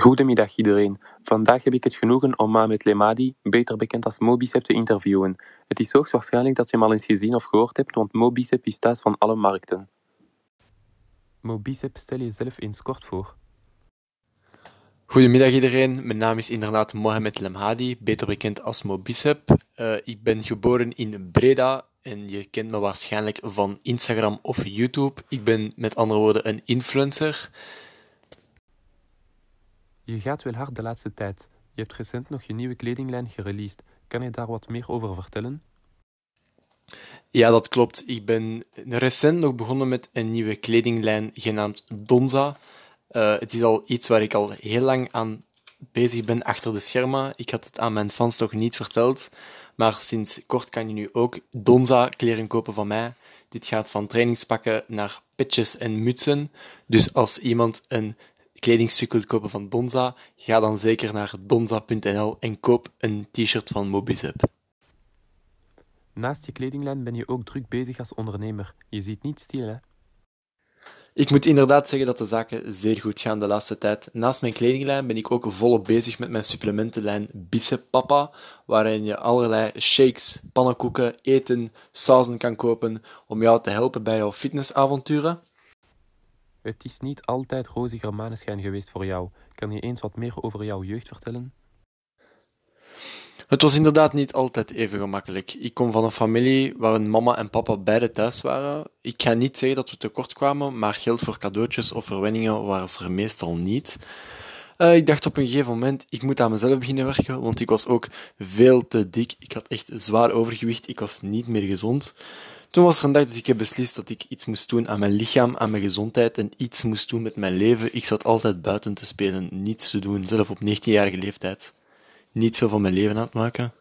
Goedemiddag iedereen. Vandaag heb ik het genoegen om Mohamed Lemadi, beter bekend als Mobicep, te interviewen. Het is hoogstwaarschijnlijk dat je hem al eens gezien of gehoord hebt, want Mobicep is thuis van alle markten. Mobicep, stel jezelf eens kort voor. Goedemiddag iedereen, mijn naam is inderdaad Mohamed Lemhadi, beter bekend als Mobicep. Uh, ik ben geboren in Breda en je kent me waarschijnlijk van Instagram of YouTube. Ik ben met andere woorden een influencer. Je gaat wel hard de laatste tijd. Je hebt recent nog je nieuwe kledinglijn gereleased. Kan je daar wat meer over vertellen? Ja, dat klopt. Ik ben recent nog begonnen met een nieuwe kledinglijn genaamd Donza. Uh, het is al iets waar ik al heel lang aan bezig ben achter de schermen. Ik had het aan mijn fans nog niet verteld, maar sinds kort kan je nu ook Donza kleren kopen van mij. Dit gaat van trainingspakken naar petjes en mutsen. Dus als iemand een kledingstuk wilt kopen van Donza, ga dan zeker naar donza.nl en koop een t-shirt van Mobizep. Naast je kledinglijn ben je ook druk bezig als ondernemer. Je ziet niet stil, hè? Ik moet inderdaad zeggen dat de zaken zeer goed gaan de laatste tijd. Naast mijn kledinglijn ben ik ook volop bezig met mijn supplementenlijn Bicep Papa, waarin je allerlei shakes, pannenkoeken, eten, sauzen kan kopen om jou te helpen bij jouw fitnessavonturen. Het is niet altijd roziger maneschijn geweest voor jou. Kan je eens wat meer over jouw jeugd vertellen? Het was inderdaad niet altijd even gemakkelijk. Ik kom van een familie waar mama en papa beide thuis waren. Ik ga niet zeggen dat we tekort kwamen, maar geld voor cadeautjes of verwenningen waren er meestal niet. Uh, ik dacht op een gegeven moment, ik moet aan mezelf beginnen werken, want ik was ook veel te dik. Ik had echt zwaar overgewicht, ik was niet meer gezond. Toen was er een dag dat ik heb beslist dat ik iets moest doen aan mijn lichaam, aan mijn gezondheid en iets moest doen met mijn leven. Ik zat altijd buiten te spelen, niets te doen, zelf op 19-jarige leeftijd. Niet veel van mijn leven aan het maken.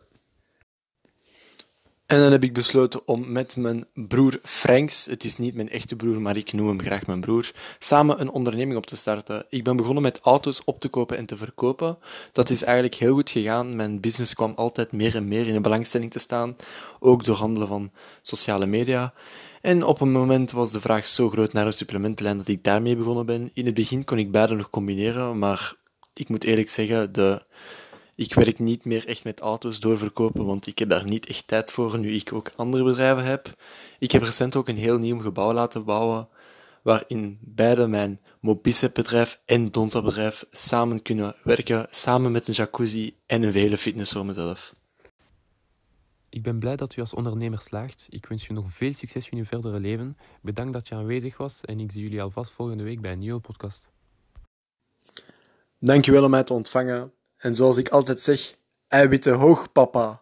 En dan heb ik besloten om met mijn broer Franks, het is niet mijn echte broer, maar ik noem hem graag mijn broer, samen een onderneming op te starten. Ik ben begonnen met auto's op te kopen en te verkopen. Dat is eigenlijk heel goed gegaan. Mijn business kwam altijd meer en meer in de belangstelling te staan, ook door handelen van sociale media. En op een moment was de vraag zo groot naar een supplementenlijn dat ik daarmee begonnen ben. In het begin kon ik beide nog combineren, maar ik moet eerlijk zeggen, de ik werk niet meer echt met auto's doorverkopen, want ik heb daar niet echt tijd voor, nu ik ook andere bedrijven heb. Ik heb recent ook een heel nieuw gebouw laten bouwen, waarin beide mijn Mobicep bedrijf en Donza bedrijf samen kunnen werken, samen met een jacuzzi en een vele fitness voor mezelf. Ik ben blij dat u als ondernemer slaagt. Ik wens je nog veel succes in uw verdere leven. Bedankt dat je aanwezig was en ik zie jullie alvast volgende week bij een nieuwe podcast. Dankjewel om mij te ontvangen. En zoals ik altijd zeg, eiwitten hoog, papa.